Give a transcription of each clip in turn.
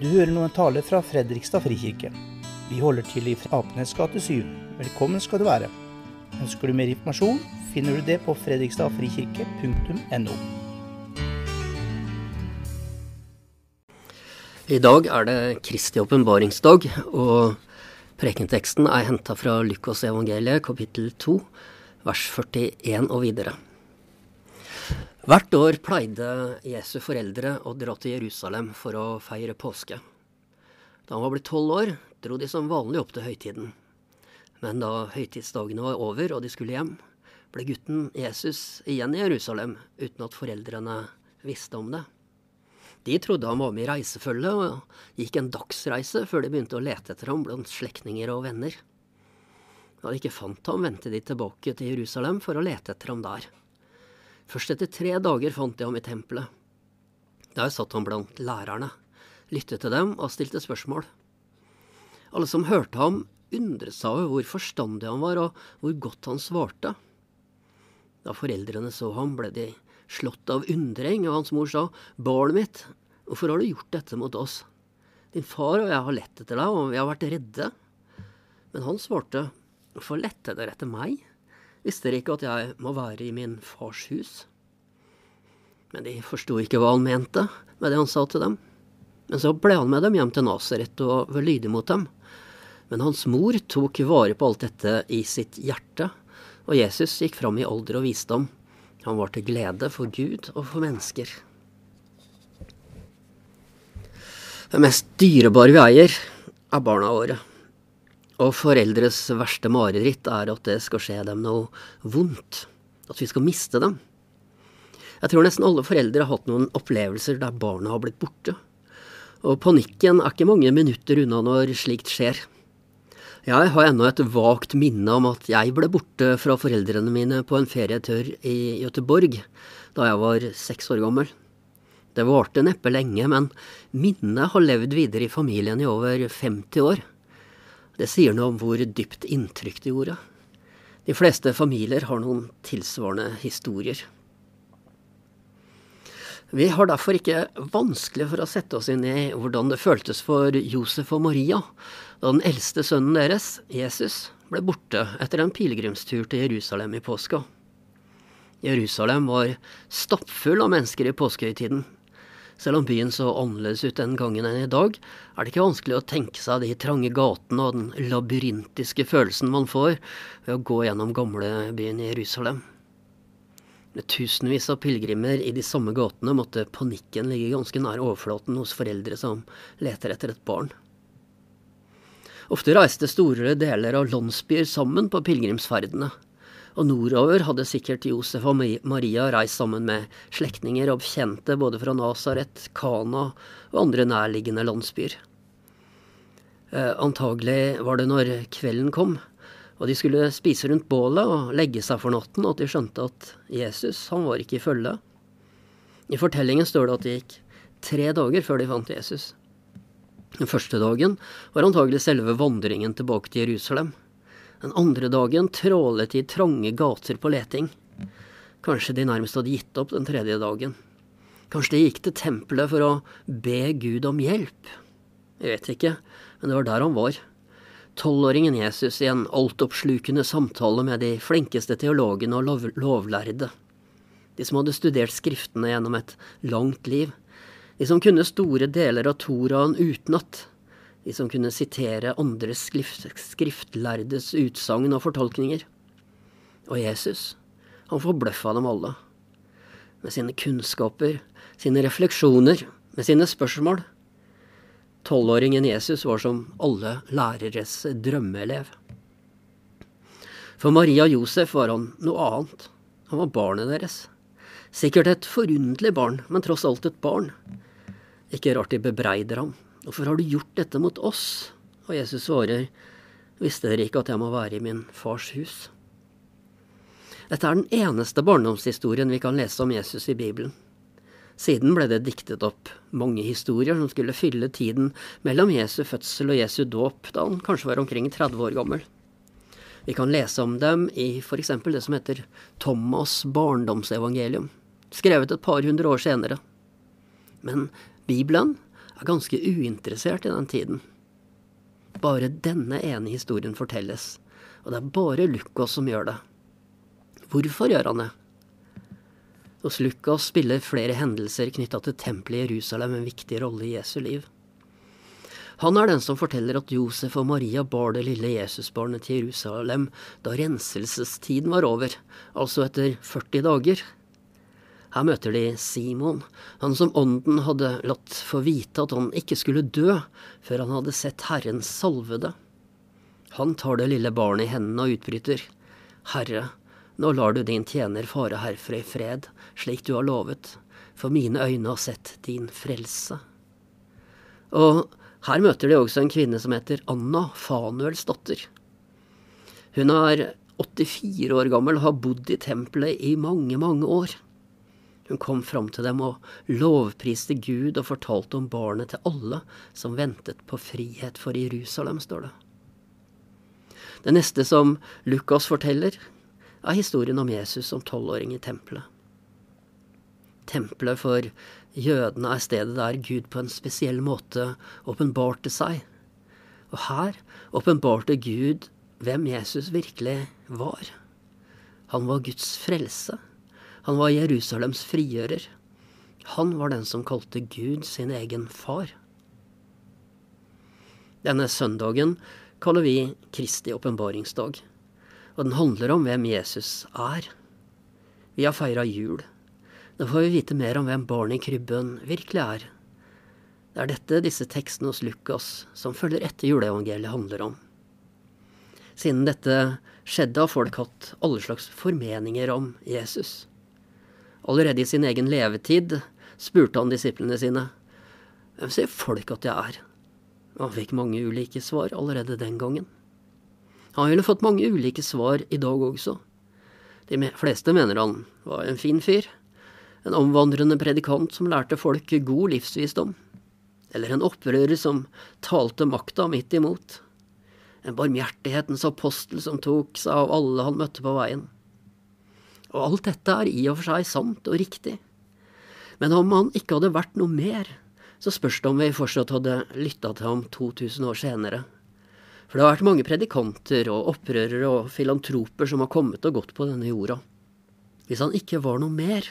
Du hører nå en tale fra Fredrikstad frikirke. Vi holder til i Apenes gate 7. Velkommen skal du være. Ønsker du mer informasjon, finner du det på fredrikstadfrikirke.no. I dag er det Kristi åpenbaringsdag, og prekenteksten er henta fra Lukas evangeliet kapittel 2, vers 41 og videre. Hvert år pleide Jesu foreldre å dra til Jerusalem for å feire påske. Da han var blitt tolv år, dro de som vanlig opp til høytiden. Men da høytidsdagene var over og de skulle hjem, ble gutten Jesus igjen i Jerusalem uten at foreldrene visste om det. De trodde han var med i reisefølget, og gikk en dagsreise før de begynte å lete etter ham blant slektninger og venner. Da de ikke fant ham, vendte de tilbake til Jerusalem for å lete etter ham der. Først etter tre dager fant de ham i tempelet. Der satt han blant lærerne, lyttet til dem og stilte spørsmål. Alle som hørte ham, undret seg over hvor forstandig han var, og hvor godt han svarte. Da foreldrene så ham, ble de slått av undring, og hans mor sa, Barnet mitt, hvorfor har du gjort dette mot oss? Din far og jeg har lett etter deg, og vi har vært redde. Men han svarte, Hvorfor lette dere etter meg? Visste ikke at jeg må være i min fars hus? Men de forsto ikke hva han mente med det han sa til dem. Men så ble han med dem hjem til Nasaret og var lydig mot dem. Men hans mor tok vare på alt dette i sitt hjerte, og Jesus gikk fram i alder og visdom. Han var til glede for Gud og for mennesker. Det mest dyrebare vi eier, er barna våre. Og foreldres verste mareritt er at det skal skje dem noe vondt. At vi skal miste dem. Jeg tror nesten alle foreldre har hatt noen opplevelser der barna har blitt borte. Og panikken er ikke mange minutter unna når slikt skjer. Jeg har ennå et vagt minne om at jeg ble borte fra foreldrene mine på en ferietur i Göteborg da jeg var seks år gammel. Det varte neppe lenge, men minnet har levd videre i familien i over 50 år. Det sier noe om hvor dypt inntrykk det gjorde. De fleste familier har noen tilsvarende historier. Vi har derfor ikke vanskelig for å sette oss inn i hvordan det føltes for Josef og Maria da den eldste sønnen deres, Jesus, ble borte etter en pilegrimstur til Jerusalem i påska. Jerusalem var stappfull av mennesker i påskehøytiden. Selv om byen så annerledes ut den gangen enn i dag, er det ikke vanskelig å tenke seg de trange gatene og den labyrintiske følelsen man får ved å gå gjennom gamlebyen Jerusalem. Med tusenvis av pilegrimer i de samme gatene måtte panikken ligge ganske nær overflaten hos foreldre som leter etter et barn. Ofte reiste store deler av landsbyer sammen på pilegrimsferdene og nordover hadde sikkert Josef og Maria reist sammen med slektninger og bekjente både fra Nasaret, Kana og andre nærliggende landsbyer. Eh, antagelig var det når kvelden kom, og de skulle spise rundt bålet og legge seg for natten, at de skjønte at Jesus, han var ikke i følge. I fortellingen står det at det gikk tre dager før de fant Jesus. Den første dagen var antagelig selve vandringen tilbake til Jerusalem. Den andre dagen trålet de i trange gater på leting. Kanskje de nærmest hadde gitt opp den tredje dagen. Kanskje de gikk til tempelet for å be Gud om hjelp. Jeg vet ikke, men det var der han var. Tolvåringen Jesus i en altoppslukende samtale med de flinkeste teologene og lov lovlærde. De som hadde studert Skriftene gjennom et langt liv. De som kunne store deler av Toraen utenat de som kunne sitere skrift, skriftlærdes utsagn og fortolkninger. Og Jesus, han forbløffa dem alle. Med sine kunnskaper, sine refleksjoner, med sine spørsmål. Tolvåringen Jesus var som alle læreres drømmeelev. For Maria og Josef var han noe annet. Han var barnet deres. Sikkert et forunderlig barn, men tross alt et barn. Ikke rart de bebreider ham. Hvorfor har du gjort dette mot oss? Og Jesus svarer, visste dere ikke at jeg må være i min fars hus? Dette er den eneste barndomshistorien vi kan lese om Jesus i Bibelen. Siden ble det diktet opp mange historier som skulle fylle tiden mellom Jesu fødsel og Jesu dåp, da han kanskje var omkring 30 år gammel. Vi kan lese om dem i f.eks. det som heter Thomas' barndomsevangelium, skrevet et par hundre år senere. Men Bibelen er ganske uinteressert i den tiden. Bare denne ene historien fortelles, og det er bare Lukas som gjør det. Hvorfor gjør han det? Hos Lukas spiller flere hendelser knytta til tempelet i Jerusalem en viktig rolle i Jesu liv. Han er den som forteller at Josef og Maria bar det lille Jesusbarnet til Jerusalem da renselsestiden var over, altså etter 40 dager. Her møter de Simon, han som ånden hadde latt få vite at han ikke skulle dø før han hadde sett Herren salvede. Han tar det lille barnet i hendene og utbryter, Herre, nå lar du din tjener fare herfra i fred, slik du har lovet, for mine øyne har sett din frelse. Og her møter de også en kvinne som heter Anna, Fanuels datter. Hun er 84 år gammel og har bodd i tempelet i mange, mange år. Hun kom fram til dem og lovpriste Gud og fortalte om barnet til alle som ventet på frihet for Jerusalem, står det. Det neste som Lukas forteller, er historien om Jesus som tolvåring i tempelet. Tempelet for Jødene er stedet der Gud på en spesiell måte åpenbarte seg. Og her åpenbarte Gud hvem Jesus virkelig var. Han var Guds frelse. Han var Jerusalems frigjører. Han var den som kalte Gud sin egen far. Denne søndagen kaller vi Kristi åpenbaringsdag, og den handler om hvem Jesus er. Vi har feira jul. Nå får vi vite mer om hvem barnet i krybben virkelig er. Det er dette disse tekstene hos Lukas, som følger etter juleevangeliet, handler om. Siden dette skjedde, har folk hatt alle slags formeninger om Jesus. Allerede i sin egen levetid spurte han disiplene sine hvem sier folk at jeg er? Han fikk mange ulike svar allerede den gangen. Han ville fått mange ulike svar i dag også. De fleste mener han var en fin fyr, en omvandrende predikant som lærte folk god livsvisdom, eller en opprører som talte makta midt imot, en barmhjertighetens apostel som tok seg av alle han møtte på veien. Og alt dette er i og for seg sant og riktig, men om han ikke hadde vært noe mer, så spørs det om vi fortsatt hadde lytta til ham 2000 år senere. For det har vært mange predikanter og opprørere og filantroper som har kommet og gått på denne jorda. Hvis han ikke var noe mer,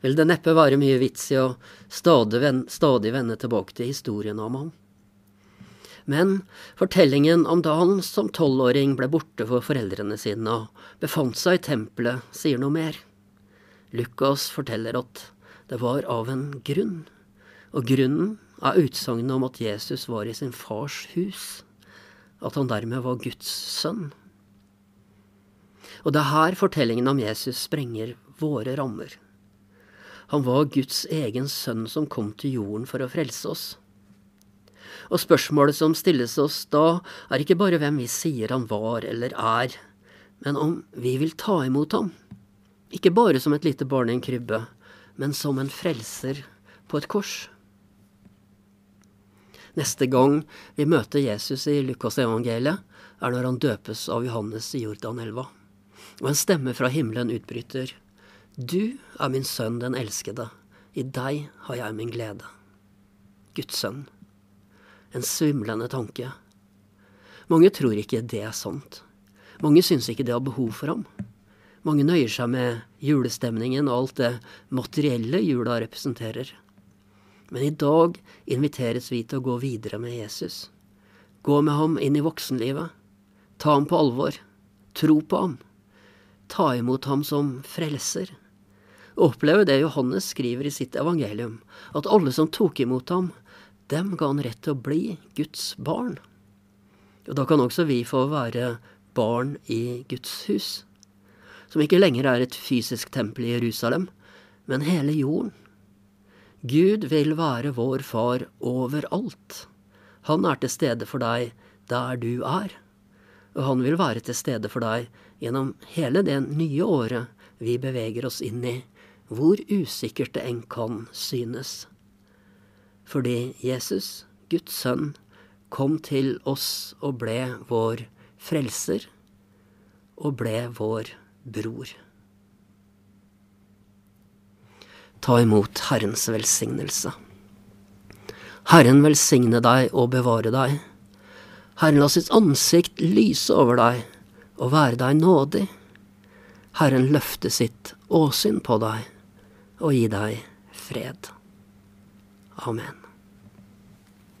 vil det neppe være mye vits i å stadig, vende, tilbake til historien om ham. Men fortellingen om da han som tolvåring ble borte for foreldrene sine og befant seg i tempelet, sier noe mer. Lukas forteller at det var av en grunn, og grunnen er utsagnet om at Jesus var i sin fars hus, at han dermed var Guds sønn. Og det er her fortellingen om Jesus sprenger våre rammer. Han var Guds egen sønn som kom til jorden for å frelse oss. Og spørsmålet som stilles oss da, er ikke bare hvem vi sier han var eller er, men om vi vil ta imot ham. Ikke bare som et lite barn i en krybbe, men som en frelser på et kors. Neste gang vi møter Jesus i Lukasevangeliet, er når han døpes av Johannes i Jordanelva, og en stemme fra himmelen utbryter. Du er min sønn den elskede, i deg har jeg min glede. Guds sønn. En svimlende tanke. Mange tror ikke det er sant. Mange syns ikke det har behov for ham. Mange nøyer seg med julestemningen og alt det materielle jula representerer. Men i dag inviteres vi til å gå videre med Jesus. Gå med ham inn i voksenlivet. Ta ham på alvor. Tro på ham. Ta imot ham som frelser oppleve det Johannes skriver i sitt evangelium, at alle som tok imot ham, dem ga han rett til å bli Guds barn. Og da kan også vi få være barn i Guds hus, som ikke lenger er et fysisk tempel i Jerusalem, men hele jorden. Gud vil være vår far overalt. Han er til stede for deg der du er, og han vil være til stede for deg gjennom hele det nye året vi beveger oss inn i hvor usikkert det enn kan synes. Fordi Jesus, Guds sønn, kom til oss og ble vår frelser og ble vår bror. Ta imot Herrens velsignelse. Herren velsigne deg og bevare deg. Herren la sitt ansikt lyse over deg og være deg nådig. Herren løfte sitt åsyn på deg og gi deg fred. Amen.